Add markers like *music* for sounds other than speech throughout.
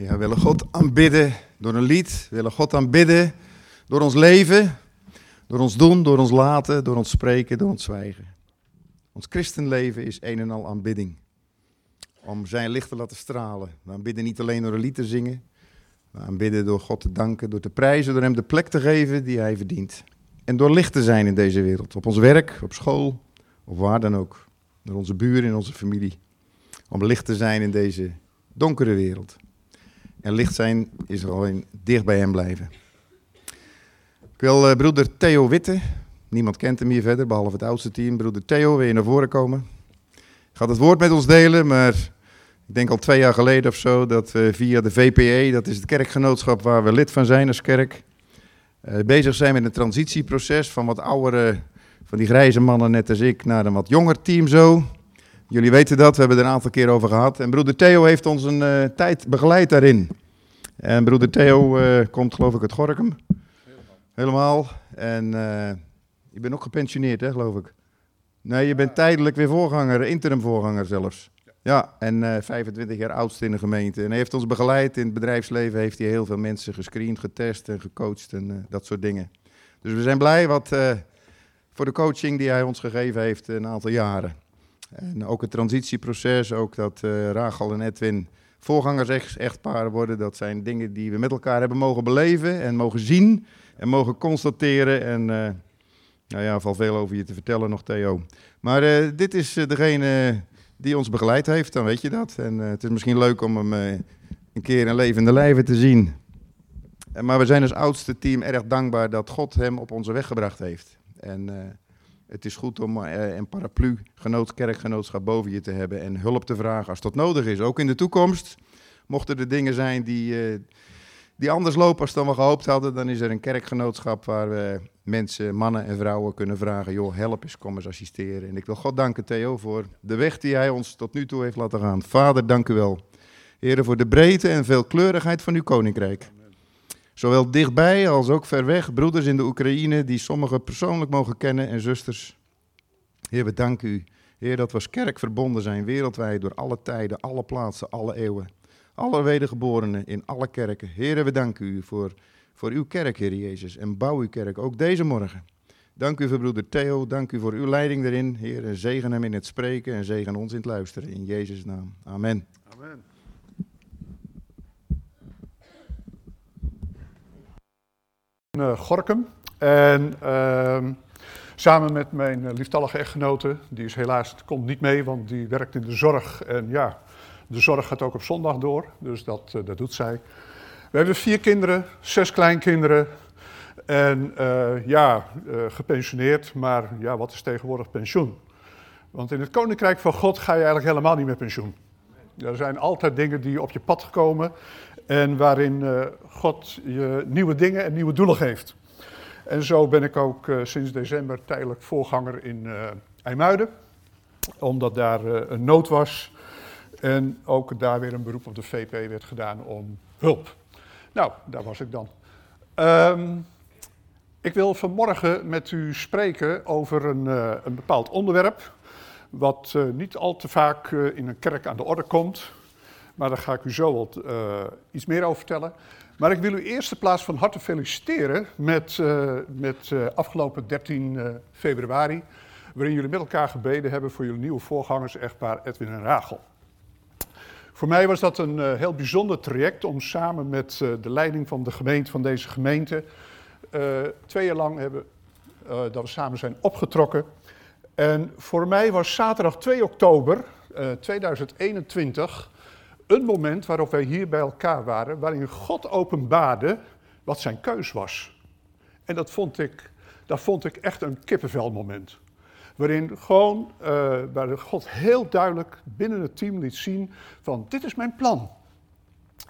Ja, we willen God aanbidden door een lied. We willen God aanbidden door ons leven, door ons doen, door ons laten, door ons spreken, door ons zwijgen. Ons christenleven is een en al aanbidding. Om zijn licht te laten stralen. We aanbidden niet alleen door een lied te zingen. We aanbidden door God te danken, door te prijzen, door hem de plek te geven die hij verdient. En door licht te zijn in deze wereld. Op ons werk, op school, of waar dan ook. Door onze buren, in onze familie. Om licht te zijn in deze donkere wereld. En licht zijn is gewoon dicht bij hem blijven. Ik wil uh, broeder Theo Witte, niemand kent hem hier verder, behalve het oudste team. Broeder Theo, je naar voren komen? Gaat het woord met ons delen, maar ik denk al twee jaar geleden of zo dat we via de VPE, dat is het kerkgenootschap waar we lid van zijn als kerk, uh, bezig zijn met een transitieproces van wat oudere, van die grijze mannen net als ik, naar een wat jonger team zo. Jullie weten dat, we hebben er een aantal keer over gehad. En broeder Theo heeft ons een uh, tijd begeleid daarin. En broeder Theo uh, komt geloof ik uit Gorkum. Helemaal. En uh, je bent ook gepensioneerd hè, geloof ik. Nee, je bent tijdelijk weer voorganger, interim voorganger zelfs. Ja, en 25 jaar oudste in de gemeente. En hij heeft ons begeleid in het bedrijfsleven, heeft hij heel veel mensen gescreend, getest en gecoacht en dat soort dingen. Dus we zijn blij wat, voor de coaching die hij ons gegeven heeft een aantal jaren. En ook het transitieproces, ook dat uh, Rachel en Edwin voorgangers echtparen worden. Dat zijn dingen die we met elkaar hebben mogen beleven en mogen zien en mogen constateren. En uh, nou ja, valt veel over je te vertellen nog, Theo. Maar uh, dit is degene die ons begeleid heeft, dan weet je dat. En het is misschien leuk om hem een keer in levende lijven te zien. maar we zijn als oudste team erg dankbaar dat God hem op onze weg gebracht heeft. En het is goed om uh, een paraplu, genoot, kerkgenootschap boven je te hebben en hulp te vragen als dat nodig is. Ook in de toekomst, mochten er dingen zijn die, uh, die anders lopen als dan we gehoopt hadden, dan is er een kerkgenootschap waar we mensen, mannen en vrouwen kunnen vragen, joh, help eens, kom eens assisteren. En ik wil God danken, Theo, voor de weg die hij ons tot nu toe heeft laten gaan. Vader, dank u wel. Heren, voor de breedte en veelkleurigheid van uw koninkrijk. Zowel dichtbij als ook ver weg, broeders in de Oekraïne die sommigen persoonlijk mogen kennen en zusters. Heer, we danken u, Heer, dat we als kerk verbonden zijn wereldwijd door alle tijden, alle plaatsen, alle eeuwen. Alle wedergeborenen in alle kerken. Heer, we danken u voor, voor uw kerk, Heer Jezus, en bouw uw kerk ook deze morgen. Dank u voor broeder Theo, dank u voor uw leiding erin. Heer, en zegen hem in het spreken en zegen ons in het luisteren. In Jezus' naam. Amen. Amen. Uh, Gorkum. En uh, samen met mijn uh, lieftallige echtgenote, die is helaas komt niet mee, want die werkt in de zorg. En ja, de zorg gaat ook op zondag door, dus dat, uh, dat doet zij. We hebben vier kinderen, zes kleinkinderen. En ja, gepensioneerd, maar ja, wat is tegenwoordig pensioen? Want in het Koninkrijk van God ga je eigenlijk helemaal niet met pensioen. Er zijn altijd dingen die op je pad komen en waarin uh, God je nieuwe dingen en nieuwe doelen geeft. En zo ben ik ook uh, sinds december tijdelijk voorganger in uh, IJmuiden, omdat daar een nood was. En ook daar weer een beroep op de VP werd gedaan om hulp. Nou, daar was ik dan. Um, ik wil vanmorgen met u spreken over een, een bepaald onderwerp, wat niet al te vaak in een kerk aan de orde komt. Maar daar ga ik u zo wat uh, iets meer over vertellen. Maar ik wil u eerst de plaats van harte feliciteren met, uh, met uh, afgelopen 13 februari. Waarin jullie met elkaar gebeden hebben voor jullie nieuwe voorgangers, echtpaar Edwin en Rachel. Voor mij was dat een heel bijzonder traject om samen met de leiding van de gemeente, van deze gemeente, twee jaar lang hebben, dat we samen zijn opgetrokken. En voor mij was zaterdag 2 oktober 2021 een moment waarop wij hier bij elkaar waren, waarin God openbaarde wat zijn keus was. En dat vond ik, dat vond ik echt een kippenvelmoment. Waarin gewoon, uh, waar God heel duidelijk binnen het team liet zien van dit is mijn plan.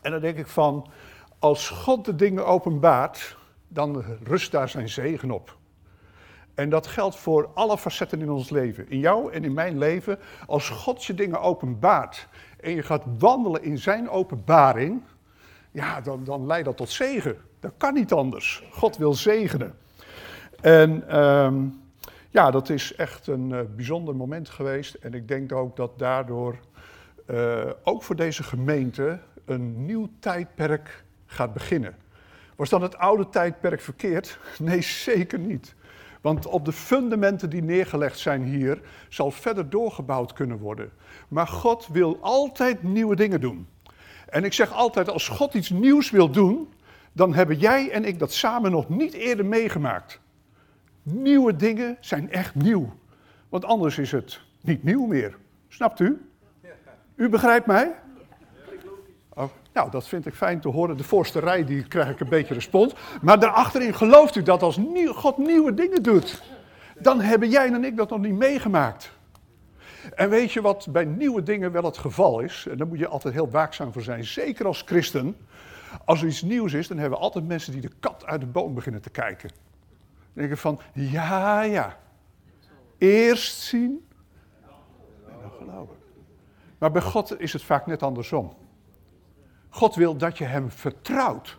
En dan denk ik van, als God de dingen openbaart, dan rust daar zijn zegen op. En dat geldt voor alle facetten in ons leven. In jou en in mijn leven. Als God je dingen openbaart en je gaat wandelen in zijn openbaring, ja, dan, dan leidt dat tot zegen. Dat kan niet anders. God wil zegenen. En um, ja, dat is echt een uh, bijzonder moment geweest. En ik denk ook dat daardoor, uh, ook voor deze gemeente, een nieuw tijdperk gaat beginnen. Was dan het oude tijdperk verkeerd? *laughs* Nee, zeker niet. Want op de fundamenten die neergelegd zijn hier, zal verder doorgebouwd kunnen worden. Maar God wil altijd nieuwe dingen doen. En ik zeg altijd, als God iets nieuws wil doen, dan hebben jij en ik dat samen nog niet eerder meegemaakt. Nieuwe dingen zijn echt nieuw. Want anders is het niet nieuw meer. Snapt u? U begrijpt mij? Nou, dat vind ik fijn te horen. De voorste rij die krijg ik een beetje respons. Maar daarachterin gelooft u dat als God nieuwe dingen doet, dan hebben jij en ik dat nog niet meegemaakt. En weet je wat bij nieuwe dingen wel het geval is? En daar moet je altijd heel waakzaam voor zijn, zeker als christen. Als er iets nieuws is, dan hebben we altijd mensen die de kat uit de boom beginnen te kijken. Dan denken van, ja, ja. Eerst zien en dan geloven. Maar bij God is het vaak net andersom. God wil dat je hem vertrouwt.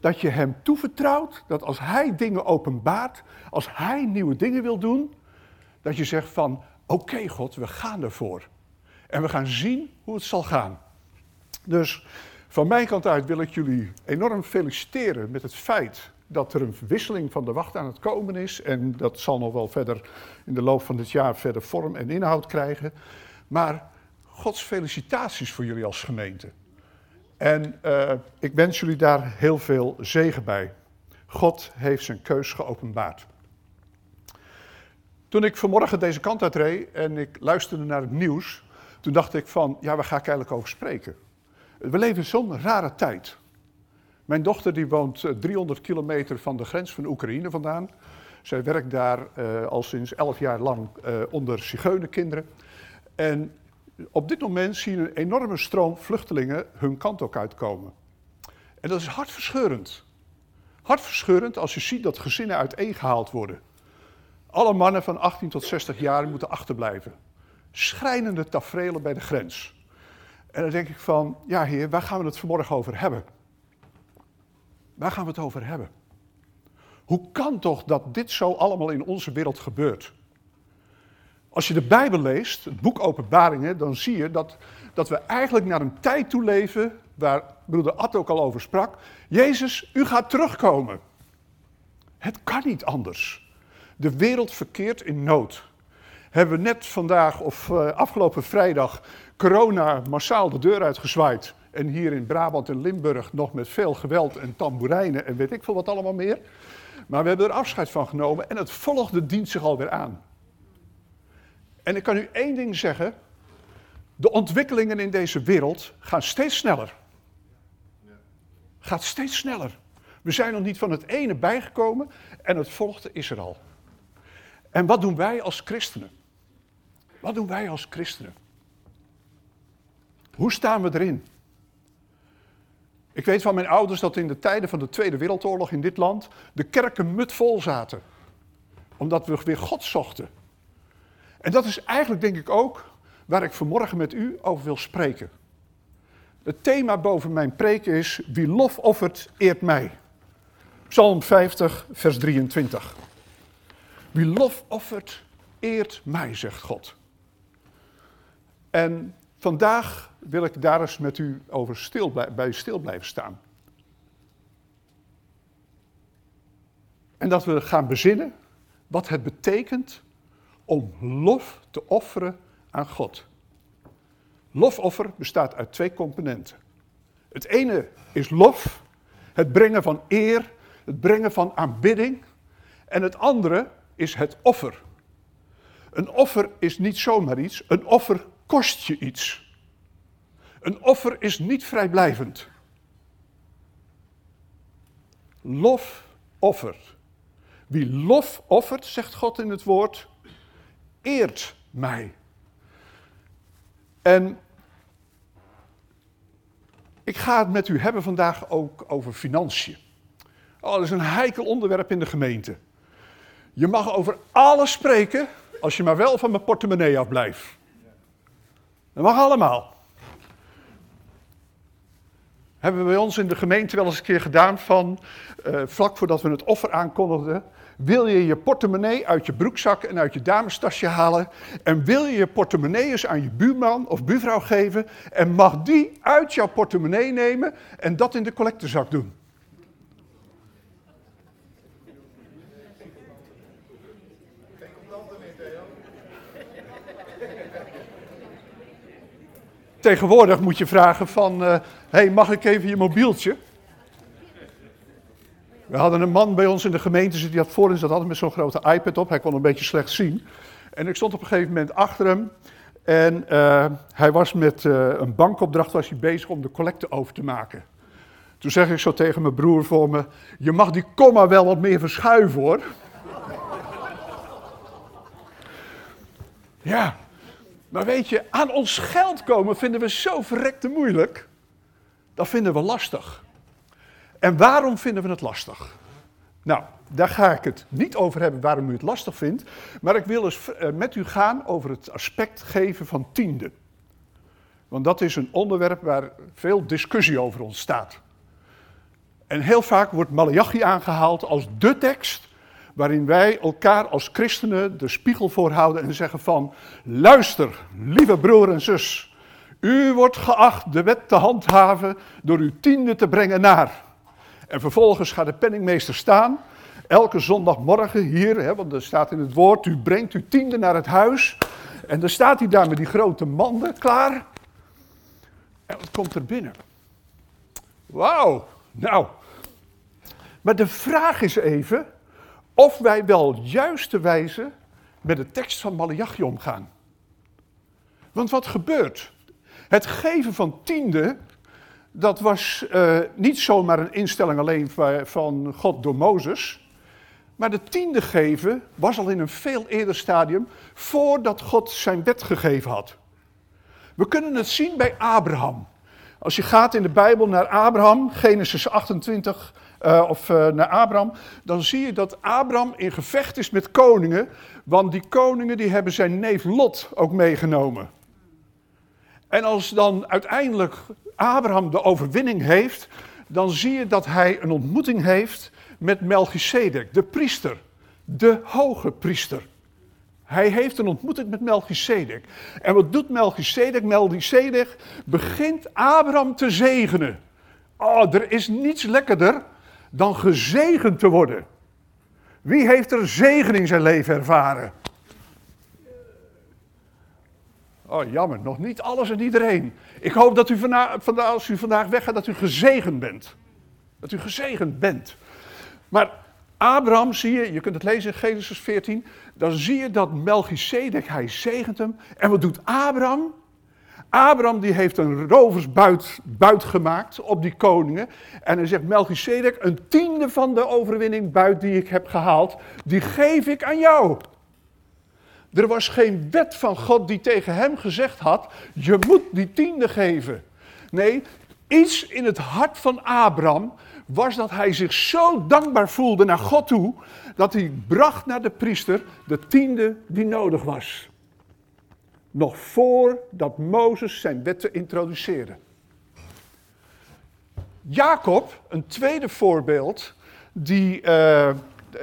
Dat je hem toevertrouwt, dat als hij dingen openbaart, als hij nieuwe dingen wil doen, dat je zegt van, oké God, we gaan ervoor. En we gaan zien hoe het zal gaan. Dus van mijn kant uit wil ik jullie enorm feliciteren met het feit dat er een wisseling van de wacht aan het komen is. En dat zal nog wel verder in de loop van dit jaar verder vorm en inhoud krijgen. Maar Gods felicitaties voor jullie als gemeente. En uh, ik wens jullie daar heel veel zegen bij. God heeft zijn keus geopenbaard. Toen ik vanmorgen deze kant uit reed en ik luisterde naar het nieuws, toen dacht ik van, ja, waar ga ik eigenlijk over spreken? We leven zo'n rare tijd. Mijn dochter die woont 300 eh, kilometer van de grens van Oekraïne vandaan. Zij werkt daar uh, al sinds 11 jaar lang onder zigeunerkinderen. En op dit moment zien een enorme stroom vluchtelingen hun kant ook uitkomen. En dat is hartverscheurend. Hartverscheurend als je ziet dat gezinnen uiteengehaald worden. Alle mannen van 18 tot 60 jaar moeten achterblijven. Schrijnende tafereelen bij de grens. En dan denk ik van, ja heer, waar gaan we het vanmorgen over hebben? Waar gaan we het over hebben? Hoe kan toch dat dit zo allemaal in onze wereld gebeurt? Als je de Bijbel leest, het boek Openbaringen, dan zie je dat, dat we eigenlijk naar een tijd toe leven waar broeder Ad ook al over sprak. Jezus, u gaat terugkomen. Het kan niet anders. De wereld verkeert in nood. Hebben we net vandaag of uh, afgelopen vrijdag corona massaal de deur uitgezwaaid. En hier in Brabant en Limburg nog met veel geweld en tamboerijnen en weet ik veel wat allemaal meer. Maar we hebben er afscheid van genomen en het volgde dient zich alweer aan. En ik kan u één ding zeggen. De ontwikkelingen in deze wereld gaan steeds sneller. Gaat steeds sneller. We zijn nog niet van het ene bijgekomen en het volgende is er al. En wat doen wij als christenen? Wat doen wij als christenen? Hoe staan we erin? Ik weet van mijn ouders dat in de tijden van de Tweede Wereldoorlog in dit land de kerken mutvol zaten. Omdat we weer God zochten. En dat is eigenlijk denk ik ook waar ik vanmorgen met u over wil spreken. Het thema boven mijn preek is: Wie lof offert, eert mij. Psalm 50, vers 23. Wie lof offert, eert mij, zegt God. En vandaag wil ik daar eens met u over stil, bij stil blijven staan. En dat we gaan bezinnen wat het betekent om lof te offeren aan God. Lofoffer bestaat uit twee componenten. Het ene is lof, het brengen van eer, het brengen van aanbidding. En het andere is het offer. Een offer is niet zomaar iets, een offer kost je iets. Een offer is niet vrijblijvend. Lof offert. Wie lof offert, zegt God in het woord, eert mij. En ik ga het met u hebben vandaag ook over financiën. Oh, dat is een heikel onderwerp in de gemeente. Je mag over alles spreken, als je maar wel van mijn portemonnee afblijft. Dat mag allemaal. Hebben we bij ons in de gemeente wel eens een keer gedaan van, uh, vlak voordat we het offer aankondigden, wil je je portemonnee uit je broekzak en uit je damestasje halen en wil je je portemonnee eens aan je buurman of buurvrouw geven en mag die uit jouw portemonnee nemen en dat in de collectezak doen? Tegenwoordig moet je vragen van, uh, hey, mag ik even je mobieltje? We hadden een man bij ons in de gemeente, die had voorin zat altijd met zo'n grote iPad op. Hij kon een beetje slecht zien. En ik stond op een gegeven moment achter hem. En uh, hij was met uh, een bankopdracht was hij bezig om de collecte over te maken. Toen zeg ik zo tegen mijn broer voor me: Je mag die komma wel wat meer verschuiven hoor. ja, maar weet je, aan ons geld komen vinden we zo verrekte moeilijk. Dat vinden we lastig. En waarom vinden we het lastig? Nou, daar ga ik het niet over hebben waarom u het lastig vindt, maar ik wil eens eh, met u gaan over het aspect geven van tiende. Want dat is een onderwerp waar veel discussie over ontstaat. En heel vaak wordt Malachi aangehaald als de tekst waarin wij elkaar als christenen de spiegel voorhouden en zeggen van, luister, lieve broer en zus, u wordt geacht de wet te handhaven door uw tiende te brengen naar. En vervolgens gaat de penningmeester staan, elke zondagmorgen hier, hè, want er staat in het woord, u brengt uw tiende naar het huis. En dan staat hij daar met die grote manden klaar. En wat komt er binnen? Wauw, nou. Maar de vraag is even, of wij wel juiste wijze met de tekst van Malachi omgaan. Want wat gebeurt? Het geven van tiende, dat was uh, niet zomaar een instelling alleen van God door Mozes. Maar de tiende geven was al in een veel eerder stadium voordat God zijn wet gegeven had. We kunnen het zien bij Abraham. Als je gaat in de Bijbel naar Abraham, Genesis 28, uh, of uh, naar Abraham, dan zie je dat Abraham in gevecht is met koningen, want die koningen die hebben zijn neef Lot ook meegenomen. En als dan uiteindelijk Abraham de overwinning heeft, dan zie je dat hij een ontmoeting heeft met Melchizedek, de priester, de hoge priester. Hij heeft een ontmoeting met Melchizedek. En wat doet Melchizedek? Melchizedek begint Abraham te zegenen. Oh, er is niets lekkerder dan gezegend te worden. Wie heeft er zegen in zijn leven ervaren? Oh, jammer, nog niet alles en iedereen. Ik hoop dat u vandaag, als u vandaag weggaat, dat u gezegend bent. Dat u gezegend bent. Maar Abraham zie je, je kunt het lezen in Genesis 14, dan zie je dat Melchizedek, hij zegent hem. En wat doet Abraham? Abraham die heeft een roversbuit buit gemaakt op die koningen. En hij zegt, Melchizedek, een tiende van de overwinning buit die ik heb gehaald, die geef ik aan jou. Er was geen wet van God die tegen hem gezegd had, je moet die tiende geven. Nee, iets in het hart van Abraham was dat hij zich zo dankbaar voelde naar God toe, dat hij bracht naar de priester de tiende die nodig was nog voordat Mozes zijn wetten introduceerde. Jacob, een tweede voorbeeld, die, uh,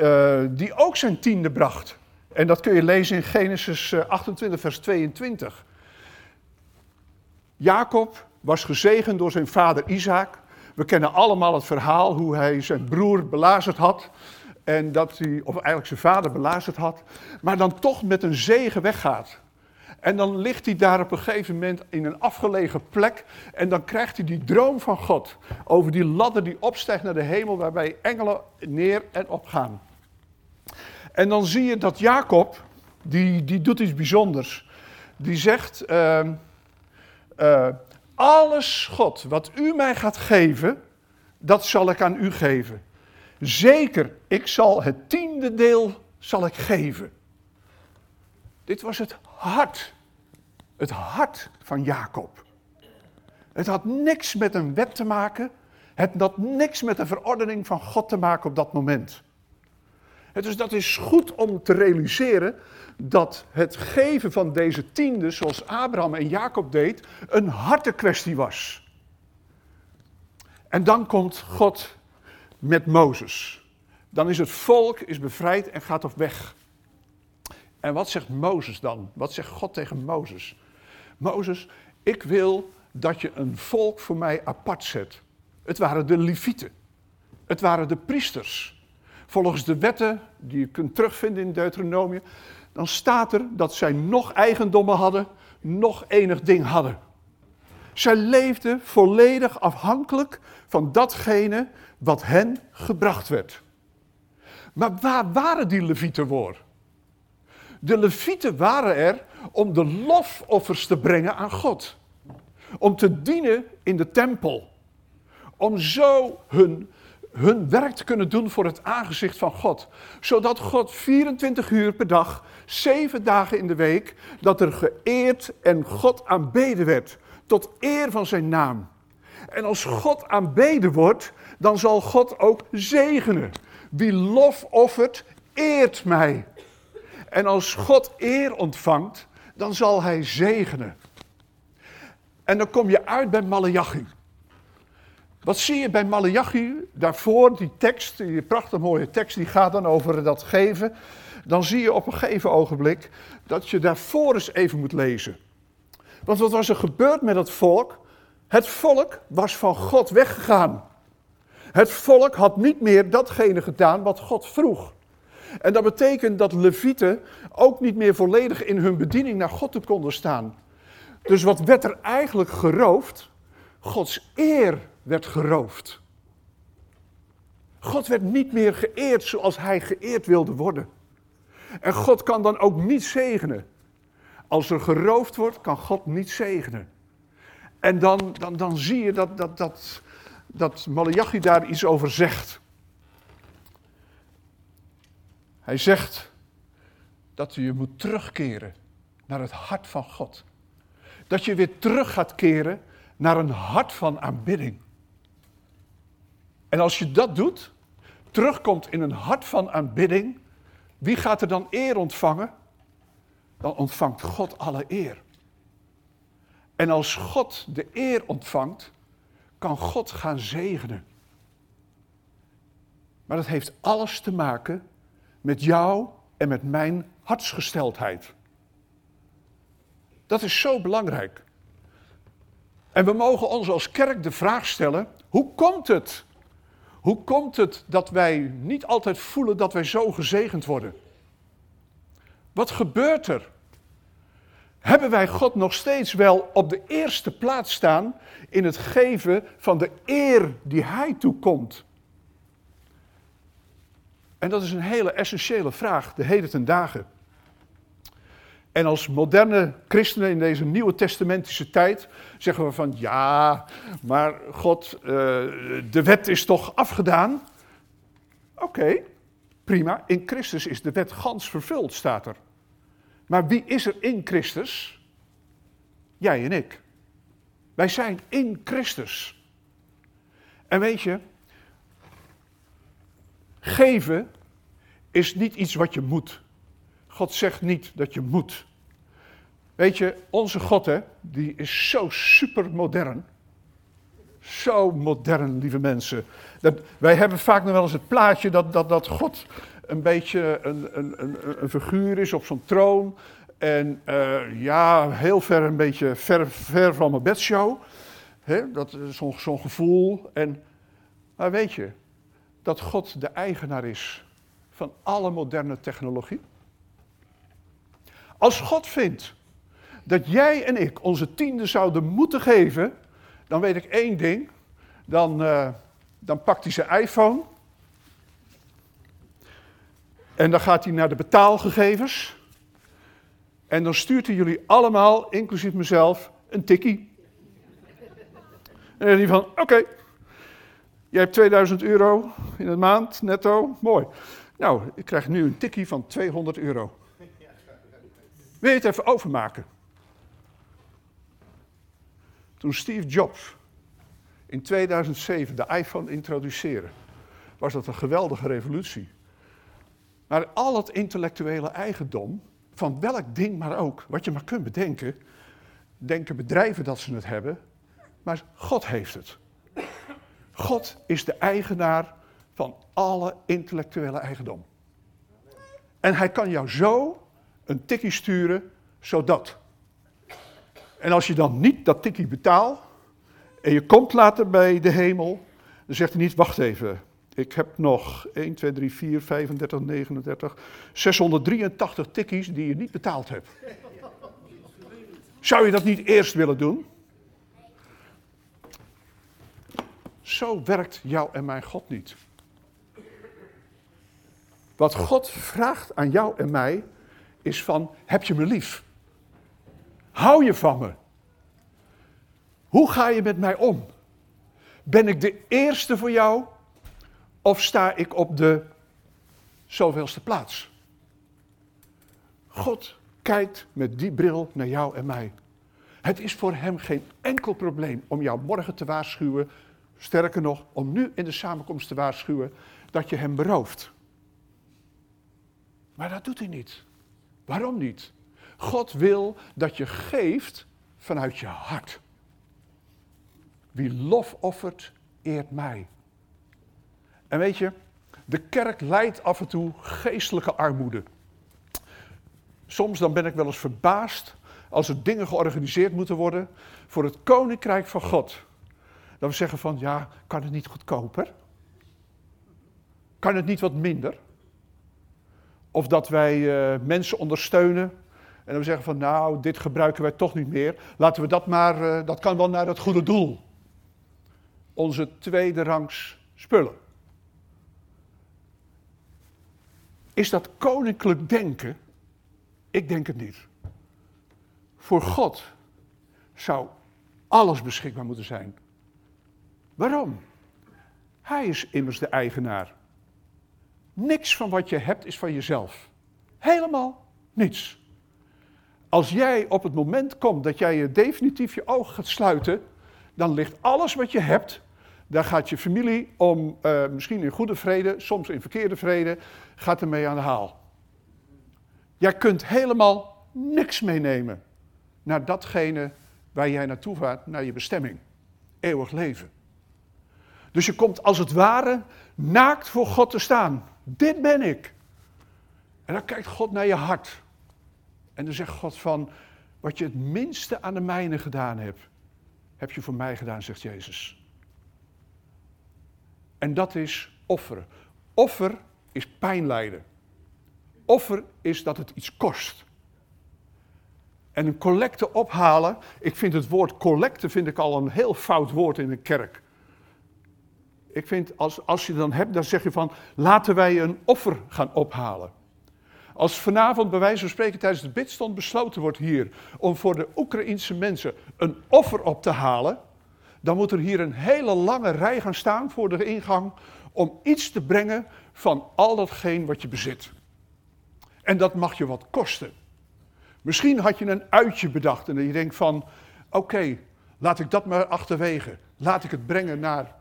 uh, die ook zijn tiende bracht. En dat kun je lezen in Genesis 28, eh, vers 22. Jacob was gezegend door zijn vader Isaac. We kennen allemaal het verhaal hoe hij zijn broer belazerd had. En dat hij, of eigenlijk zijn vader belazerd had. Maar dan toch met een zegen weggaat. En dan ligt hij daar op een gegeven moment in een afgelegen plek. En dan krijgt hij die droom van God. Over die ladder die opstijgt naar de hemel, waarbij engelen neer en opgaan. En dan zie je dat Jacob, die, die doet iets bijzonders. Die zegt, uh, uh, alles God wat u mij gaat geven, dat zal ik aan u geven. Zeker, ik zal het tiende deel zal ik geven. Dit was het hart. Het hart van Jacob. Het had niks met een wet te maken. Het had niks met de verordening van God te maken op dat moment. Dus dat is goed om te realiseren dat het geven van deze tiende, zoals Abraham en Jacob deed, een hartekwestie was. En dan komt God met Mozes. Dan is het volk is bevrijd en gaat op weg. En wat zegt Mozes dan? Wat zegt God tegen Mozes? Mozes, ik wil dat je een volk voor mij apart zet. Het waren de Levieten. Het waren de priesters. Volgens de wetten die je kunt terugvinden in Deuteronomium, dan staat er dat zij nog eigendommen hadden, nog enig ding hadden. Zij leefden volledig afhankelijk van datgene wat hen gebracht werd. Maar waar waren die levieten voor? De levieten waren er om de lofoffers te brengen aan God. Om te dienen in de tempel. Om zo hun, hun werk te kunnen doen voor het aangezicht van God. Zodat God 24 uur per dag, 7 dagen in de week, dat er geëerd en God aanbeden werd. Tot eer van zijn naam. En als God aanbeden wordt, dan zal God ook zegenen. Wie lof offert, eert mij. En als God eer ontvangt, dan zal hij zegenen. En dan kom je uit bij Malachi. Wat zie je bij Malachi? Daarvoor, die tekst, die prachtig mooie tekst, die gaat dan over dat geven. Dan zie je op een gegeven ogenblik dat je daarvoor eens even moet lezen. Want wat was er gebeurd met het volk? Het volk was van God weggegaan. Het volk had niet meer datgene gedaan wat God vroeg. En dat betekent dat levieten ook niet meer volledig in hun bediening naar God toe konden staan. Dus wat werd er eigenlijk geroofd? Gods eer werd geroofd. God werd niet meer geëerd zoals hij geëerd wilde worden. En God kan dan ook niet zegenen. Als er geroofd wordt, kan God niet zegenen. En dan, dan, dan zie je dat, dat, dat, dat Malachi daar iets over zegt. Hij zegt dat je moet terugkeren naar het hart van God. Dat je weer terug gaat keren naar een hart van aanbidding. En als je dat doet, terugkomt in een hart van aanbidding, wie gaat er dan eer ontvangen? Dan ontvangt God alle eer. En als God de eer ontvangt, kan God gaan zegenen. Maar dat heeft alles te maken met jou en met mijn hartsgesteldheid. Dat is zo belangrijk. En we mogen ons als kerk de vraag stellen: hoe komt het? Hoe komt het dat wij niet altijd voelen dat wij zo gezegend worden? Wat gebeurt er? Hebben wij God nog steeds wel op de eerste plaats staan in het geven van de eer die Hij toekomt? En dat is een hele essentiële vraag, de heden ten dagen. En als moderne christenen in deze nieuwe testamentische tijd zeggen we van ja, maar God, uh, de wet is toch afgedaan? Oké, prima. In Christus is de wet gans vervuld, staat er. Maar wie is er in Christus? Jij en ik. Wij zijn in Christus. En weet je, geven is niet iets wat je moet. God zegt niet dat je moet. Weet je, onze God, hè, die is zo super modern. Zo modern, lieve mensen. Dat, wij hebben vaak nog wel eens het plaatje dat, dat, dat God een beetje een, een, een, een figuur is op zo'n troon. En uh, ja, heel ver een beetje ver, ver van mijn bedshow. Dat is zo'n zo'n gevoel. En, maar weet je, dat God de eigenaar is van alle moderne technologie? Als God vindt dat jij en ik onze tiende zouden moeten geven, dan weet ik één ding. Dan, uh, dan pakt hij zijn iPhone. En dan gaat hij naar de betaalgegevens. En dan stuurt hij jullie allemaal, inclusief mezelf, een tikkie. En dan zegt hij van, oké, jij hebt 2000 euro in de maand, netto, mooi. Nou, ik krijg nu een tikkie van 200 euro. Wil je het even overmaken? Toen Steve Jobs in 2007 de iPhone introduceerde, was dat een geweldige revolutie. Maar al het intellectuele eigendom, van welk ding maar ook, wat je maar kunt bedenken, denken bedrijven dat ze het hebben, maar God heeft het. God is de eigenaar van alle intellectuele eigendom. En hij kan jou zo een tikkie sturen, zodat. En als je dan niet dat tikkie betaalt en je komt later bij de hemel, dan zegt hij niet, wacht even, ik heb nog 1, 2, 3, 4, 35, 39, 683 tikkies die je niet betaald hebt. Zou je dat niet eerst willen doen? Zo werkt jou en mijn God niet. Wat God vraagt aan jou en mij is van, heb je me lief? Hou je van me? Hoe ga je met mij om? Ben ik de eerste voor jou of sta ik op de zoveelste plaats? God kijkt met die bril naar jou en mij. Het is voor hem geen enkel probleem om jou morgen te waarschuwen, sterker nog, om nu in de samenkomst te waarschuwen dat je hem berooft. Maar dat doet hij niet. Waarom niet? God wil dat je geeft vanuit je hart. Wie lof offert, eert mij. En weet je, de kerk leidt af en toe geestelijke armoede. Soms dan ben ik wel eens verbaasd als er dingen georganiseerd moeten worden voor het koninkrijk van God. Dat we zeggen van, ja, kan het niet goedkoper? Kan het niet wat minder? Of dat wij uh, mensen ondersteunen en dan zeggen van, nou, dit gebruiken wij toch niet meer. Laten we dat maar, uh, dat kan wel naar het goede doel. Onze tweede rangs spullen. Is dat koninklijk denken? Ik denk het niet. Voor God zou alles beschikbaar moeten zijn. Waarom? Hij is immers de eigenaar. Niks van wat je hebt is van jezelf. Helemaal niets. Als jij op het moment komt dat jij je definitief je ogen gaat sluiten, dan ligt alles wat je hebt, daar gaat je familie om, uh, misschien in goede vrede, soms in verkeerde vrede, gaat ermee aan de haal. Jij kunt helemaal niks meenemen naar datgene waar jij naartoe gaat, naar je bestemming. Eeuwig leven. Dus je komt als het ware naakt voor God te staan. Dit ben ik. En dan kijkt God naar je hart. En dan zegt God van, wat je het minste aan de mijne gedaan hebt, heb je voor mij gedaan, zegt Jezus. En dat is offeren. Offer is pijn lijden. Offer is dat het iets kost. En een collecte ophalen, ik vind het woord collecte vind ik al een heel fout woord in een kerk. Ik vind, als, als je dan hebt, dan zeg je van, laten wij een offer gaan ophalen. Als vanavond bij wijze van spreken tijdens de bidstond besloten wordt hier om voor de Oekraïense mensen een offer op te halen, dan moet er hier een hele lange rij gaan staan voor de ingang om iets te brengen van al datgene wat je bezit. En dat mag je wat kosten. Misschien had je een uitje bedacht en je denkt van, oké, laat ik dat maar achterwege. Laat ik het brengen naar,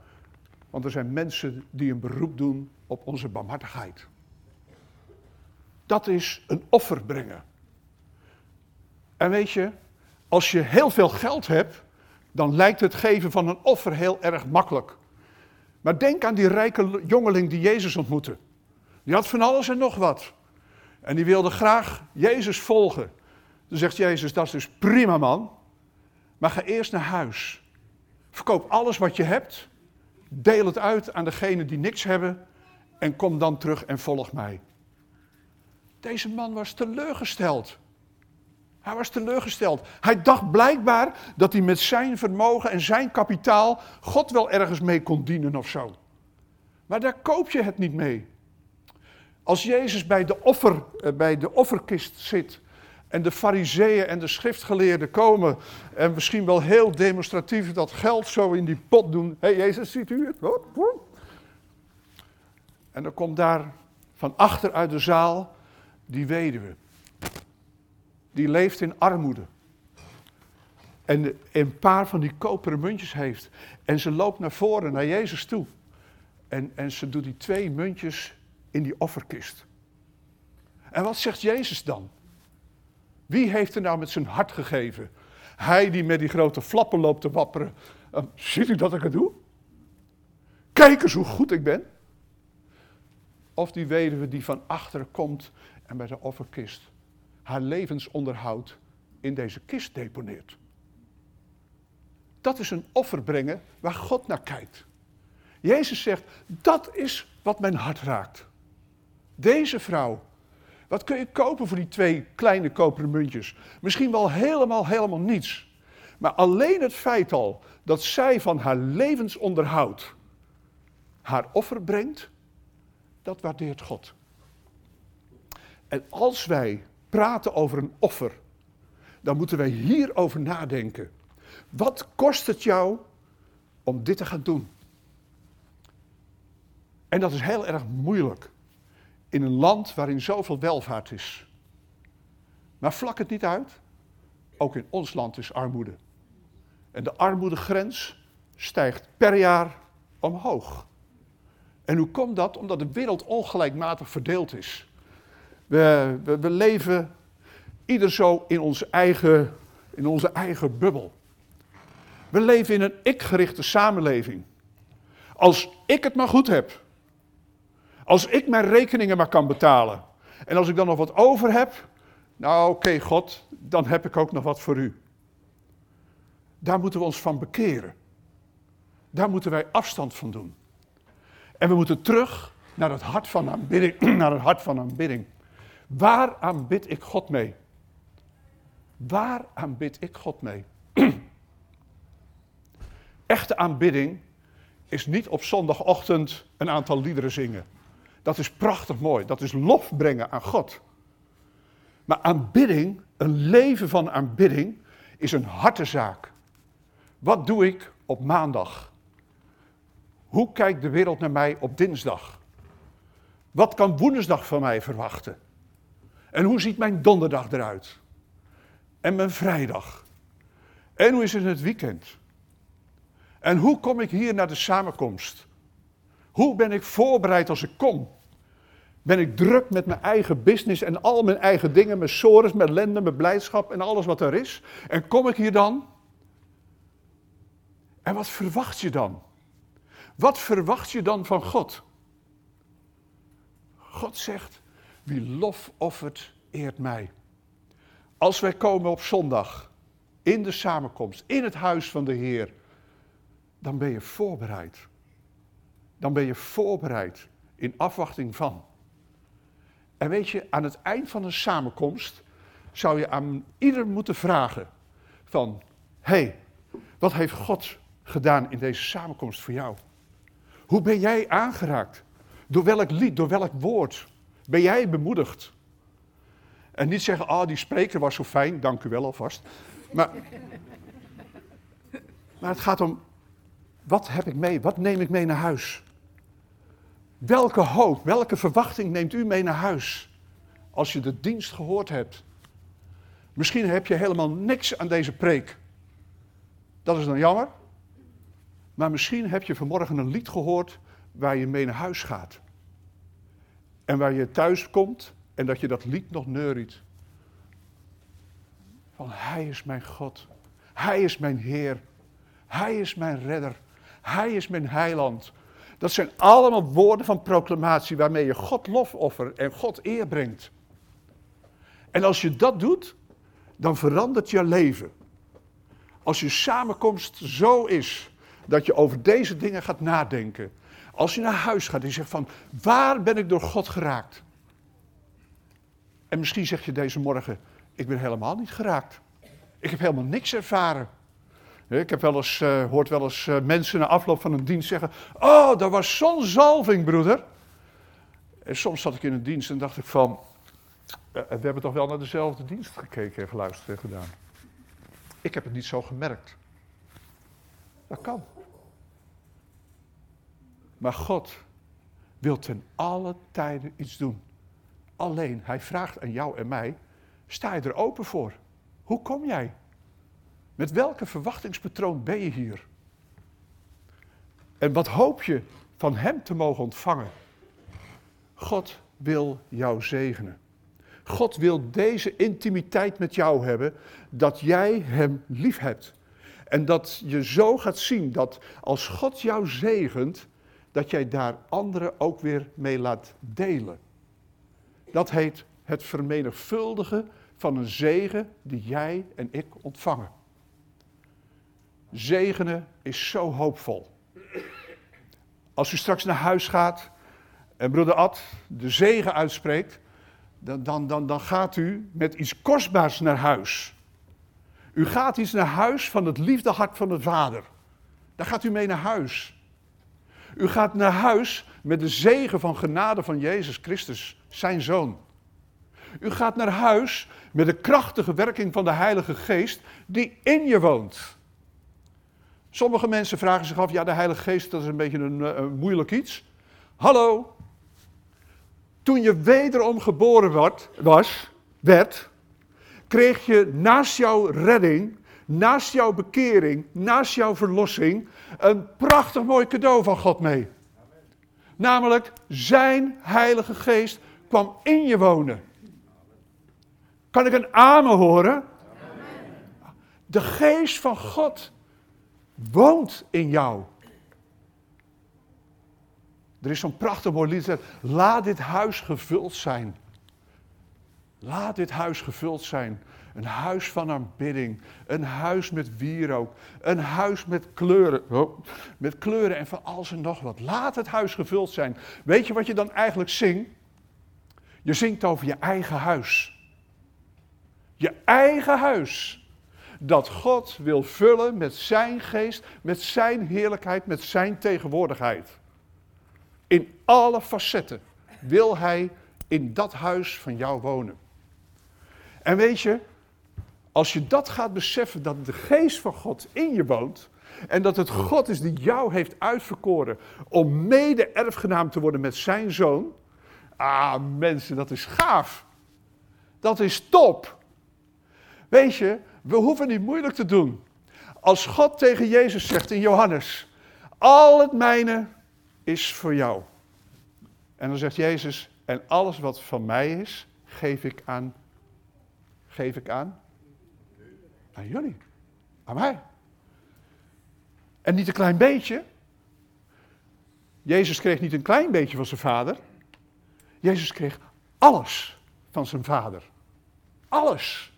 want er zijn mensen die een beroep doen op onze barmhartigheid. Dat is een offer brengen. En weet je, als je heel veel geld hebt, dan lijkt het geven van een offer heel erg makkelijk. Maar denk aan die rijke jongeling die Jezus ontmoette. Die had van alles en nog wat. En die wilde graag Jezus volgen. Dan zegt Jezus, dat is dus prima man, maar ga eerst naar huis. Verkoop alles wat je hebt, deel het uit aan degenen die niks hebben en kom dan terug en volg mij. Deze man was teleurgesteld. Hij was teleurgesteld. Hij dacht blijkbaar dat hij met zijn vermogen en zijn kapitaal God wel ergens mee kon dienen of zo. Maar daar koop je het niet mee. Als Jezus bij de, offer, eh, bij de offerkist zit en de fariseeën en de schriftgeleerden komen en misschien wel heel demonstratief dat geld zo in die pot doen. Hé hey, Jezus, ziet u het? En dan komt daar van achter uit de zaal die weduwe. Die leeft in armoede. En een paar van die koperen muntjes heeft. En ze loopt naar voren, naar Jezus toe. En, en ze doet die twee muntjes in die offerkist. En wat zegt Jezus dan? Wie heeft er nou met zijn hart gegeven? Hij die met die grote flappen loopt te wapperen. Uh, ziet u dat ik het doe? kijk eens hoe goed ik ben. Of die weduwe die van achteren komt en bij de offerkist haar levensonderhoud in deze kist deponeert. Dat is een offer brengen waar God naar kijkt. Jezus zegt, dat is wat mijn hart raakt. Deze vrouw, wat kun je kopen voor die twee kleine koperen muntjes? Misschien wel helemaal, helemaal niets. Maar alleen het feit al dat zij van haar levensonderhoud haar offer brengt, dat waardeert God. En als wij praten over een offer, dan moeten wij hierover nadenken. Wat kost het jou om dit te gaan doen? En dat is heel erg moeilijk in een land waarin zoveel welvaart is. Maar vlak het niet uit, ook in ons land is armoede. En de armoedegrens stijgt per jaar omhoog. En hoe komt dat? Omdat de wereld ongelijkmatig verdeeld is. We, we, leven ieder zo in onze, eigen, in onze eigen bubbel. We leven in een ik-gerichte samenleving. Als ik het maar goed heb. Als ik mijn rekeningen maar kan betalen. En als ik dan nog wat over heb. Nou oké God, dan heb ik ook nog wat voor u. Daar moeten we ons van bekeren. Daar moeten wij afstand van doen. En we moeten terug naar het hart van aanbidding. *clears throat* Naar het hart van aanbidding. Waar aanbid ik God mee? Waar aanbid ik God mee? *clears throat* Echte aanbidding is niet op zondagochtend een aantal liederen zingen. Dat is prachtig mooi. Dat is lof brengen aan God. Maar aanbidding, een leven van aanbidding, is een hartezaak. Wat doe ik op maandag? Hoe kijkt de wereld naar mij op dinsdag? Wat kan woensdag van mij verwachten? En hoe ziet mijn donderdag eruit? En mijn vrijdag? En hoe is het het weekend? En hoe kom ik hier naar de samenkomst? Hoe ben ik voorbereid als ik kom? Ben ik druk met mijn eigen business en al mijn eigen dingen, mijn sores, mijn ellende, mijn blijdschap en alles wat er is? En kom ik hier dan? En wat verwacht je dan? Wat verwacht je dan van God? God zegt, wie lof offert, eert mij. Als wij komen op zondag, in de samenkomst, in het huis van de Heer, dan ben je voorbereid. Dan ben je voorbereid in afwachting van. En weet je, aan het eind van een samenkomst zou je aan ieder moeten vragen van, hey, wat heeft God gedaan in deze samenkomst voor jou? Hoe ben jij aangeraakt? Door welk lied, door welk woord ben jij bemoedigd? En niet zeggen, ah, oh, die spreker was zo fijn, dank u wel alvast. Maar, maar het gaat om, wat heb ik mee? Wat neem ik mee naar huis? Welke hoop, welke verwachting neemt u mee naar huis als je de dienst gehoord hebt? Misschien heb je helemaal niks aan deze preek. Dat is dan jammer. Maar misschien heb je vanmorgen een lied gehoord waar je mee naar huis gaat. En waar je thuis komt en dat je dat lied nog neuriet. Van Hij is mijn God. Hij is mijn Heer. Hij is mijn redder. Hij is mijn heiland. Dat zijn allemaal woorden van proclamatie waarmee je God lof offert en God eer brengt. En als je dat doet, dan verandert je leven. Als je samenkomst zo is dat je over deze dingen gaat nadenken. Als je naar huis gaat en zegt van, waar ben ik door God geraakt? En misschien zeg je deze morgen, ik ben helemaal niet geraakt. Ik heb helemaal niks ervaren. Ik heb wel eens, uh, hoort wel eens uh, mensen na afloop van een dienst zeggen, oh, dat was zo'n zalving, broeder. En soms zat ik in een dienst en dacht ik van, uh, we hebben toch wel naar dezelfde dienst gekeken en geluisterd en gedaan. Ik heb het niet zo gemerkt. Dat kan. Maar God wil ten alle tijden iets doen. Alleen, hij vraagt aan jou en mij, sta je er open voor? Hoe kom jij? Met welke verwachtingspatroon ben je hier? En wat hoop je van Hem te mogen ontvangen? God wil jou zegenen. God wil deze intimiteit met jou hebben, dat jij Hem lief hebt. En dat je zo gaat zien dat als God jou zegent, dat jij daar anderen ook weer mee laat delen. Dat heet het vermenigvuldigen van een zegen die jij en ik ontvangen. Zegenen is zo hoopvol. Als u straks naar huis gaat en broeder Ad de zegen uitspreekt, dan, dan, dan, dan gaat u met iets kostbaars naar huis. U gaat iets naar huis van het liefdehart van de Vader. Daar gaat u mee naar huis. U gaat naar huis met de zegen van genade van Jezus Christus, zijn Zoon. U gaat naar huis met de krachtige werking van de Heilige Geest die in je woont. Sommige mensen vragen zich af, ja de Heilige Geest dat is een beetje een, eh, moeilijk iets. Hallo, toen je wederom geboren werd, was, werd, kreeg je naast jouw redding, naast jouw bekering, naast jouw verlossing, een prachtig mooi cadeau van God mee. Namelijk, zijn Heilige Geest kwam in je wonen. Kan ik een amen horen? De geest van God woont in jou. Er is zo'n prachtig mooi lied. Laat dit huis gevuld zijn. Laat dit huis gevuld zijn. Een huis van aanbidding. Een huis met wierook. Een huis met kleuren. Oh, met kleuren en van alles en nog wat. Laat het huis gevuld zijn. Weet je wat je dan eigenlijk zingt? Je zingt over je eigen huis. Je eigen huis. Dat God wil vullen met zijn geest, met zijn heerlijkheid, met zijn tegenwoordigheid. In alle facetten wil hij in dat huis van jou wonen. En weet je, als je dat gaat beseffen, dat de geest van God in je woont. En dat het God is die jou heeft uitverkoren om mede-erfgenaam te worden met zijn zoon. Ah, mensen, dat is gaaf. Dat is top. Weet je, we hoeven niet moeilijk te doen. Als God tegen Jezus zegt in Johannes: Al het mijne is voor jou. En dan zegt Jezus: En alles wat van mij is, geef ik aan. Geef ik aan? Aan jullie. Aan mij. En niet een klein beetje. Jezus kreeg niet een klein beetje van zijn vader. Jezus kreeg alles van zijn vader. Alles.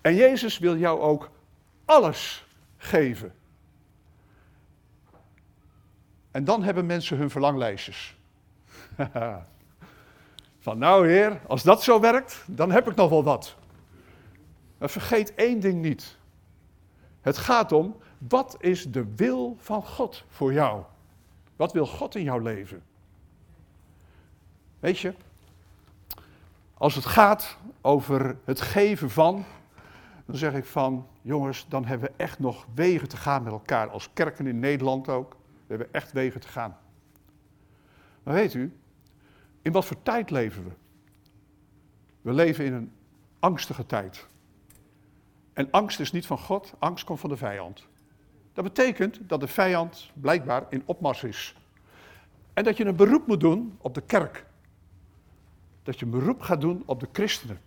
En Jezus wil jou ook alles geven. En dan hebben mensen hun verlanglijstjes. *laughs* Van nou heer, als dat zo werkt, dan heb ik nog wel wat. Maar vergeet één ding niet. Het gaat om, wat is de wil van God voor jou? Wat wil God in jouw leven? Weet je, als het gaat over het geven van, dan zeg ik van, jongens, dan hebben we echt nog wegen te gaan met elkaar. Als kerken in Nederland ook. We hebben echt wegen te gaan. Maar weet u, in wat voor tijd leven we? We leven in een angstige tijd. En angst is niet van God, angst komt van de vijand. Dat betekent dat de vijand blijkbaar in opmars is. En dat je een beroep moet doen op de kerk. Dat je een beroep gaat doen op de christenen.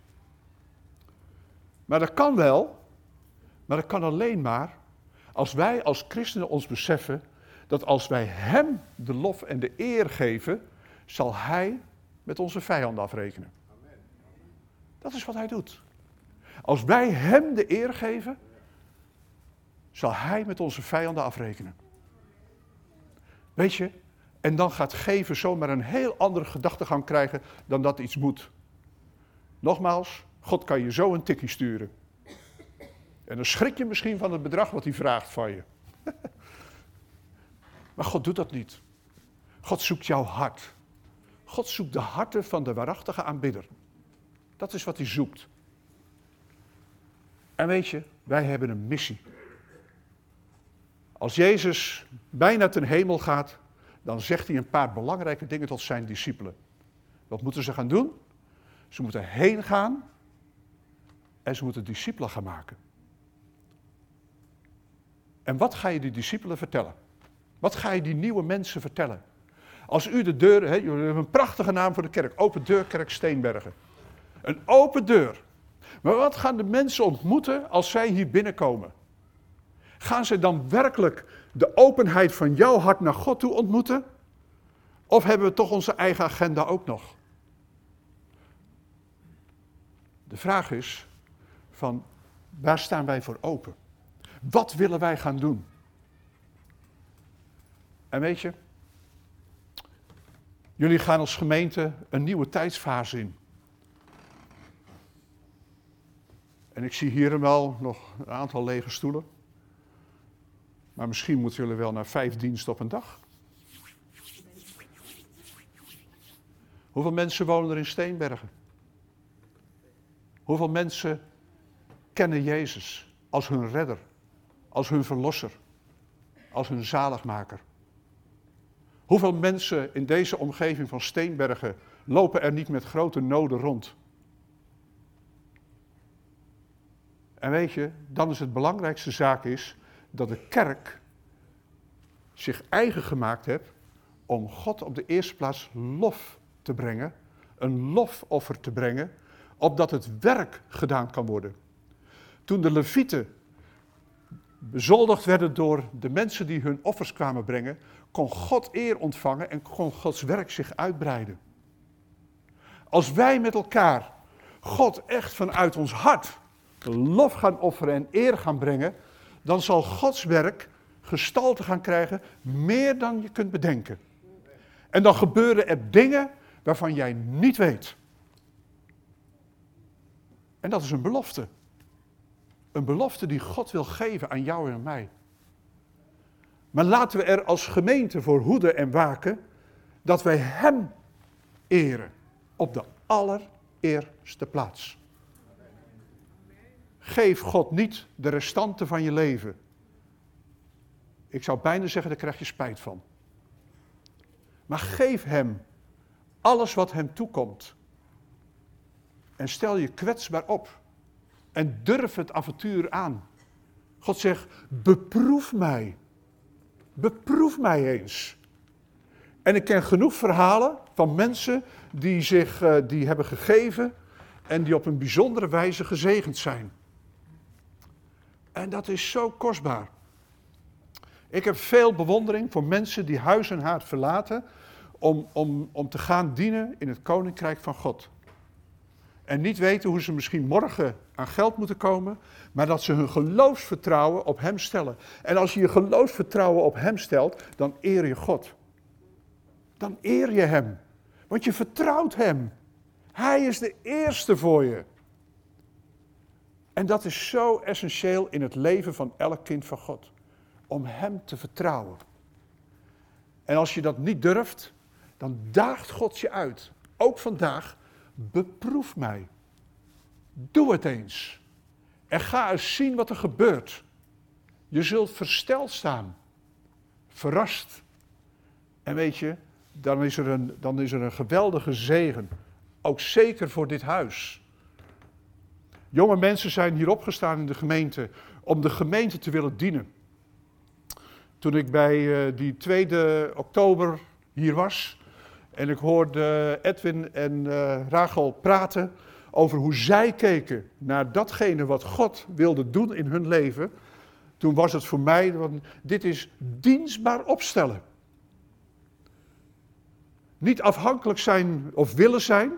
Maar dat kan wel, maar dat kan alleen maar als wij als christenen ons beseffen dat als wij Hem de lof en de eer geven, zal Hij met onze vijanden afrekenen. Dat is wat Hij doet. Als wij Hem de eer geven, zal Hij met onze vijanden afrekenen. Weet je, en dan gaat geven zomaar een heel andere gedachtegang krijgen dan dat iets moet. Nogmaals, God kan je zo een tikkie sturen. En dan schrik je misschien van het bedrag wat hij vraagt van je. *laughs* maar God doet dat niet. God zoekt jouw hart. God zoekt de harten van de waarachtige aanbidder. Dat is wat hij zoekt. En weet je, wij hebben een missie. Als Jezus bijna ten hemel gaat, dan zegt hij een paar belangrijke dingen tot zijn discipelen. Wat moeten ze gaan doen? Ze moeten heen gaan en ze moeten discipelen gaan maken. En wat ga je die discipelen vertellen? Wat ga je die nieuwe mensen vertellen? Als u de deur, hè, jullie hebben een prachtige naam voor de kerk, Open Deurkerk Steenbergen. Een open deur. Maar wat gaan de mensen ontmoeten als zij hier binnenkomen? Gaan ze dan werkelijk de openheid van jouw hart naar God toe ontmoeten? Of hebben we toch onze eigen agenda ook nog? De vraag is van waar staan wij voor open? Wat willen wij gaan doen? En weet je, jullie gaan als gemeente een nieuwe tijdsfase in. En ik zie hier wel nog een aantal lege stoelen. Maar misschien moeten jullie wel naar vijf diensten op een dag. Hoeveel mensen wonen er in Steenbergen? Hoeveel mensen kennen Jezus als hun redder, als hun verlosser, als hun zaligmaker? Hoeveel mensen in deze omgeving van Steenbergen lopen er niet met grote noden rond? En weet je, dan is het belangrijkste zaak is dat de kerk zich eigen gemaakt heeft om God op de eerste plaats lof te brengen, een lofoffer te brengen, opdat het werk gedaan kan worden. Toen de levieten bezoldigd werden door de mensen die hun offers kwamen brengen, kon God eer ontvangen en kon Gods werk zich uitbreiden. Als wij met elkaar God echt vanuit ons hart lof gaan offeren en eer gaan brengen, dan zal Gods werk gestalte gaan krijgen meer dan je kunt bedenken. En dan gebeuren er dingen waarvan jij niet weet. En dat is een belofte. Een belofte die God wil geven aan jou en mij. Maar laten we er als gemeente voor hoeden en waken dat wij Hem eren op de allereerste plaats. Geef God niet de restanten van je leven. Ik zou bijna zeggen, daar krijg je spijt van. Maar geef Hem alles wat Hem toekomt. En stel je kwetsbaar op. En durf het avontuur aan. God zegt, beproef mij. Beproef mij eens. En ik ken genoeg verhalen van mensen die zich uh, die hebben gegeven en die op een bijzondere wijze gezegend zijn. En dat is zo kostbaar. Ik heb veel bewondering voor mensen die huis en haard verlaten om, om, om te gaan dienen in het koninkrijk van God. En niet weten hoe ze misschien morgen aan geld moeten komen, maar dat ze hun geloofsvertrouwen op Hem stellen. En als je je geloofsvertrouwen op Hem stelt, dan eer je God. Dan eer je Hem. Want je vertrouwt Hem. Hij is de eerste voor je. En dat is zo essentieel in het leven van elk kind van God. Om Hem te vertrouwen. En als je dat niet durft, dan daagt God je uit. Ook vandaag, beproef mij. Doe het eens. En ga eens zien wat er gebeurt. Je zult versteld staan. Verrast. En weet je, dan is er een, dan is er een geweldige zegen. Ook zeker voor dit huis. Jonge mensen zijn hier opgestaan in de gemeente om de gemeente te willen dienen. Toen ik bij uh, die 2 oktober hier was en ik hoorde Edwin en uh, Rachel praten over hoe zij keken naar datgene wat God wilde doen in hun leven, toen was het voor mij, want dit is dienstbaar opstellen. Niet afhankelijk zijn of willen zijn,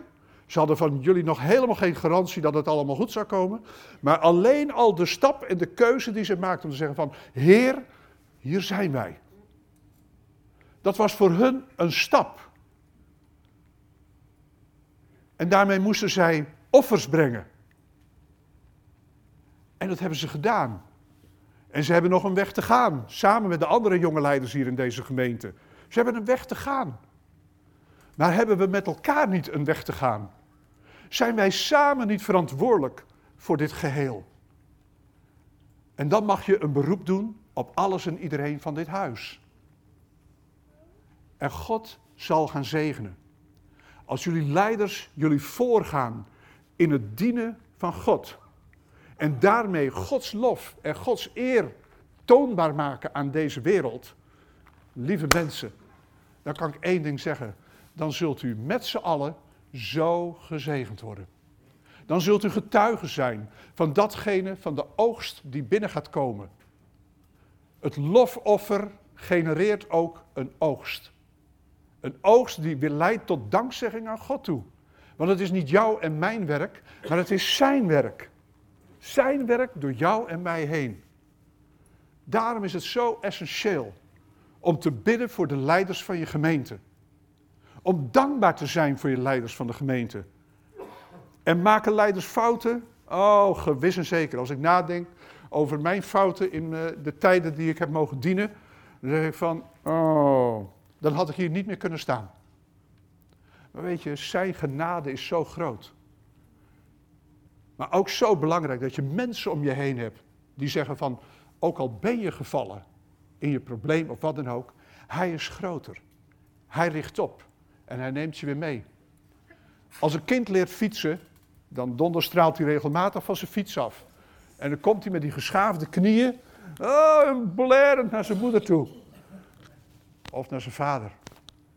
ze hadden van jullie nog helemaal geen garantie dat het allemaal goed zou komen. Maar alleen al de stap en de keuze die ze maakten om te zeggen van, Heer, hier zijn wij. Dat was voor hun een stap. En daarmee moesten zij offers brengen. En dat hebben ze gedaan. En ze hebben nog een weg te gaan, samen met de andere jonge leiders hier in deze gemeente. Ze hebben een weg te gaan. Maar hebben we met elkaar niet een weg te gaan? Zijn wij samen niet verantwoordelijk voor dit geheel? En dan mag je een beroep doen op alles en iedereen van dit huis. En God zal gaan zegenen. Als jullie leiders jullie voorgaan in het dienen van God. En daarmee Gods lof en Gods eer toonbaar maken aan deze wereld. Lieve mensen, dan kan ik één ding zeggen. Dan zult u met z'n allen zo gezegend worden. Dan zult u getuige zijn van datgene, van de oogst die binnen gaat komen. Het lofoffer genereert ook een oogst. Een oogst die weer leidt tot dankzegging aan God toe. Want het is niet jouw en mijn werk, maar het is zijn werk. Zijn werk door jou en mij heen. Daarom is het zo essentieel om te bidden voor de leiders van je gemeente. Om dankbaar te zijn voor je leiders van de gemeente. En maken leiders fouten? Oh, gewis en zeker. Als ik nadenk over mijn fouten in eh, de tijden die ik heb mogen dienen, dan zeg ik van, oh, dan had ik hier niet meer kunnen staan. Maar weet je, zijn genade is zo groot. Maar ook zo belangrijk dat je mensen om je heen hebt die zeggen van, ook al ben je gevallen in je probleem of wat dan ook, hij is groter. Hij richt op en hij neemt je weer mee. Als een kind leert fietsen, dan donderstraalt hij regelmatig van zijn fiets af. En dan komt hij met die geschaafde knieën, oh, blerend naar zijn moeder toe. Of naar zijn vader.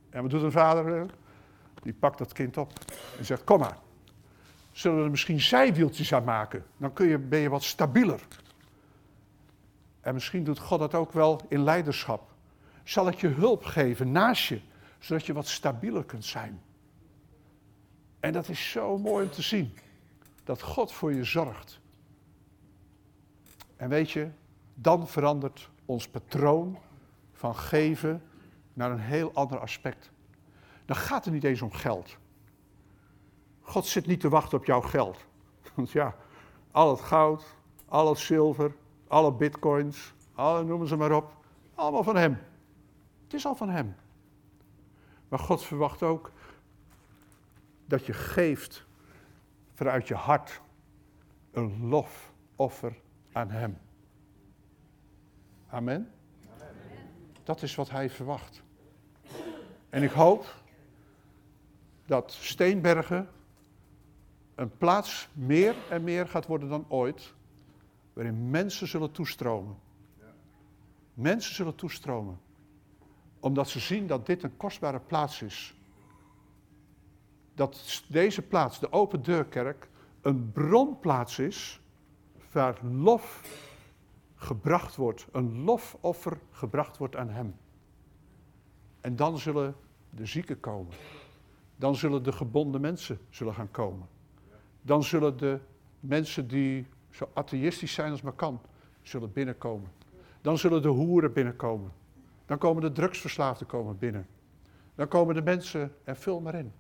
En wat doet een vader? Die pakt dat kind op en zegt, kom maar. Zullen we er misschien zijwieltjes aan maken? Dan kun je, ben je wat stabieler. En misschien doet God dat ook wel in leiderschap. Zal ik je hulp geven naast je, zodat je wat stabieler kunt zijn. En dat is zo mooi om te zien. Dat God voor je zorgt. En weet je, dan verandert ons patroon van geven naar een heel ander aspect. Dan gaat het niet eens om geld. God zit niet te wachten op jouw geld. *laughs* Want ja, al het goud, al het zilver, alle bitcoins, alle noemen ze maar op, allemaal van Hem. Het is al van Hem. Maar God verwacht ook dat je geeft vanuit je hart een lofoffer aan Hem. Amen. Dat is wat Hij verwacht. En ik hoop dat Steenbergen een plaats meer en meer gaat worden dan ooit, waarin mensen zullen toestromen. Mensen zullen toestromen, omdat ze zien dat dit een kostbare plaats is. Dat deze plaats, de Open Deurkerk, een bronplaats is waar lof gebracht wordt, een lofoffer gebracht wordt aan Hem. En dan zullen de zieken komen. Dan zullen de gebonden mensen zullen gaan komen. Dan zullen de mensen die zo atheïstisch zijn als maar kan, zullen binnenkomen. Dan zullen de hoeren binnenkomen. Dan komen de drugsverslaafden komen binnen. Dan komen de mensen, en vul maar in.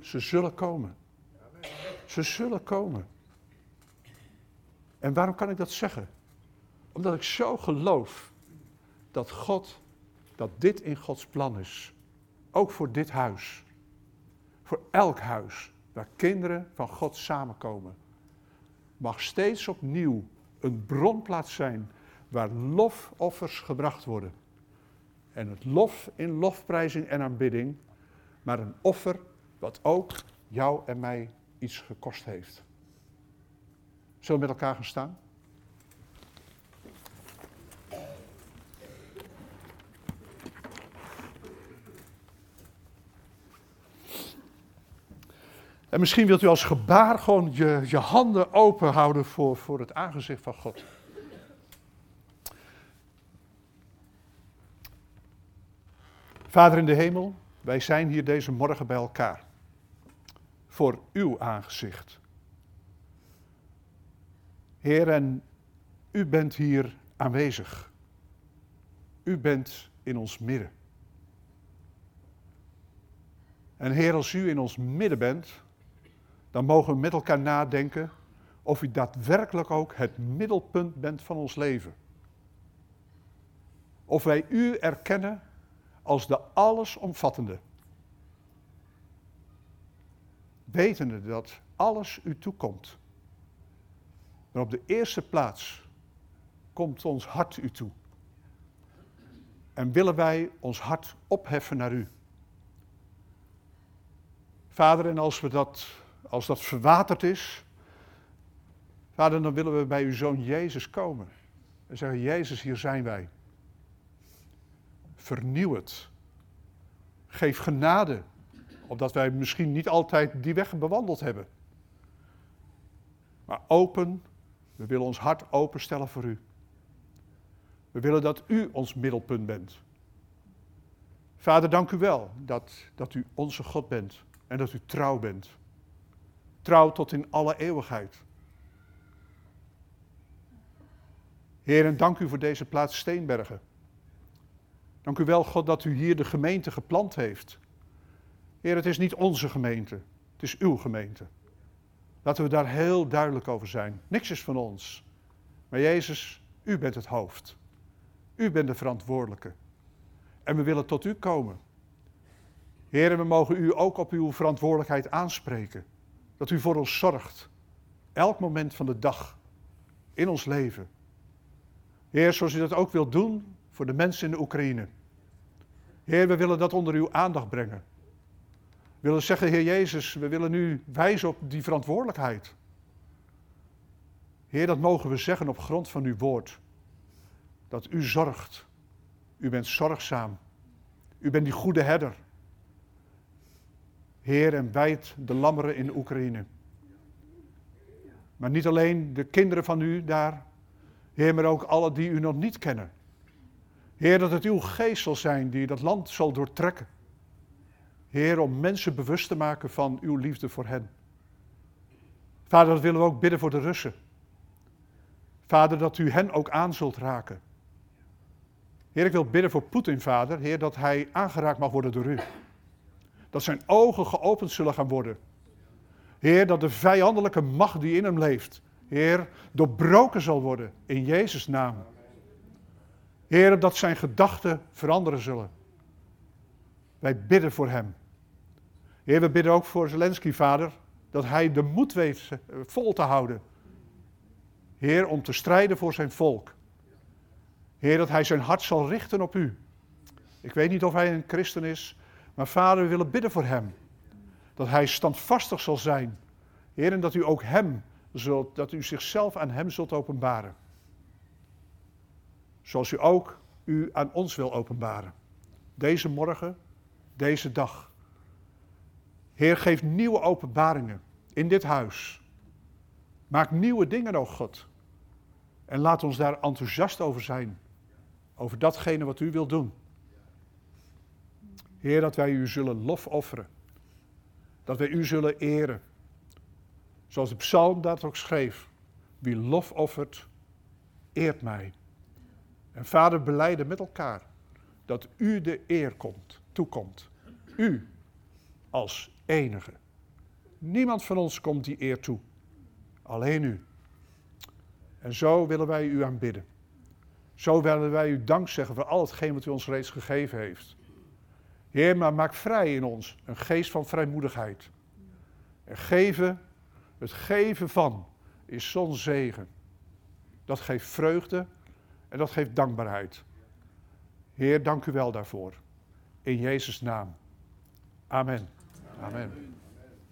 Ze zullen komen. Ze zullen komen. En waarom kan ik dat zeggen? Omdat ik zo geloof dat God, dat dit in Gods plan is. Ook voor dit huis. Voor elk huis waar kinderen van God samenkomen. Mag steeds opnieuw een bronplaats zijn waar lofoffers gebracht worden. En het lof in lofprijzing en aanbidding, maar een offer wat ook jou en mij iets gekost heeft. Zullen we met elkaar gaan staan? En misschien wilt u als gebaar gewoon je, je handen open houden voor, voor het aangezicht van God. Vader in de hemel, wij zijn hier deze morgen bij elkaar. Voor uw aangezicht. Heer, en u bent hier aanwezig. U bent in ons midden. En Heer, als u in ons midden bent, dan mogen we met elkaar nadenken of u daadwerkelijk ook het middelpunt bent van ons leven. Of wij u erkennen als de allesomvattende. Wetende dat alles u toekomt. Maar op de eerste plaats komt ons hart u toe. En willen wij ons hart opheffen naar u. Vader, en als we dat als dat verwaterd is, vader, dan willen we bij uw zoon Jezus komen. En zeggen, Jezus, hier zijn wij. Vernieuw het. Geef genade, opdat wij misschien niet altijd die weg bewandeld hebben. Maar open, we willen ons hart openstellen voor u. We willen dat u ons middelpunt bent. Vader, dank u wel dat, dat u onze God bent en dat u trouw bent. Trouw tot in alle eeuwigheid. Heer, dank u voor deze plaats Steenbergen. Dank u wel, God, dat u hier de gemeente geplant heeft. Heer, het is niet onze gemeente, het is uw gemeente. Laten we daar heel duidelijk over zijn. Niks is van ons. Maar Jezus, u bent het hoofd. U bent de verantwoordelijke. En we willen tot u komen. Heer, we mogen u ook op uw verantwoordelijkheid aanspreken. Dat u voor ons zorgt. Elk moment van de dag. In ons leven. Heer, zoals u dat ook wilt doen voor de mensen in de Oekraïne. Heer, we willen dat onder uw aandacht brengen. We willen zeggen, Heer Jezus, we willen nu wijzen op die verantwoordelijkheid. Heer, dat mogen we zeggen op grond van uw woord. Dat u zorgt. U bent zorgzaam. U bent die goede herder. Heer, en wijd de lammeren in Oekraïne. Maar niet alleen de kinderen van u daar, Heer, maar ook alle die u nog niet kennen. Heer, dat het uw geest zal zijn die dat land zal doortrekken. Heer, om mensen bewust te maken van uw liefde voor hen. Vader, dat willen we ook bidden voor de Russen. Vader, dat u hen ook aan zult raken. Heer, ik wil bidden voor Poetin, Vader, Heer, dat hij aangeraakt mag worden door u. Dat zijn ogen geopend zullen gaan worden. Heer, dat de vijandelijke macht die in hem leeft, Heer, doorbroken zal worden in Jezus' naam. Heer, dat zijn gedachten veranderen zullen. Wij bidden voor hem. Heer, we bidden ook voor Zelensky, vader, dat hij de moed weet eh, vol te houden. Heer, om te strijden voor zijn volk. Heer, dat hij zijn hart zal richten op u. Ik weet niet of hij een christen is, maar vader, we willen bidden voor hem. Dat hij standvastig zal zijn. Heer, en dat u ook hem zult, dat u zichzelf aan hem zult openbaren. Zoals u ook u aan ons wil openbaren. Deze morgen, deze dag. Heer, geef nieuwe openbaringen in dit huis. Maak nieuwe dingen, o God. En laat ons daar enthousiast over zijn. Over datgene wat u wilt doen. Heer, dat wij u zullen lof offeren. Dat wij u zullen eren. Zoals de psalm dat ook schreef. Wie lof offert, eert mij. En vader, beleiden met elkaar dat u de eer komt, toekomt. U als enige. Niemand van ons komt die eer toe. Alleen u. En zo willen wij u aanbidden. Zo willen wij u dank zeggen voor al hetgeen wat u ons reeds gegeven heeft. Heer, maar maak vrij in ons een geest van vrijmoedigheid. En geven, het geven van, is zo'n zegen. Dat geeft vreugde en dat geeft dankbaarheid. Heer, dank u wel daarvoor. In Jezus' naam. Amen. Amen.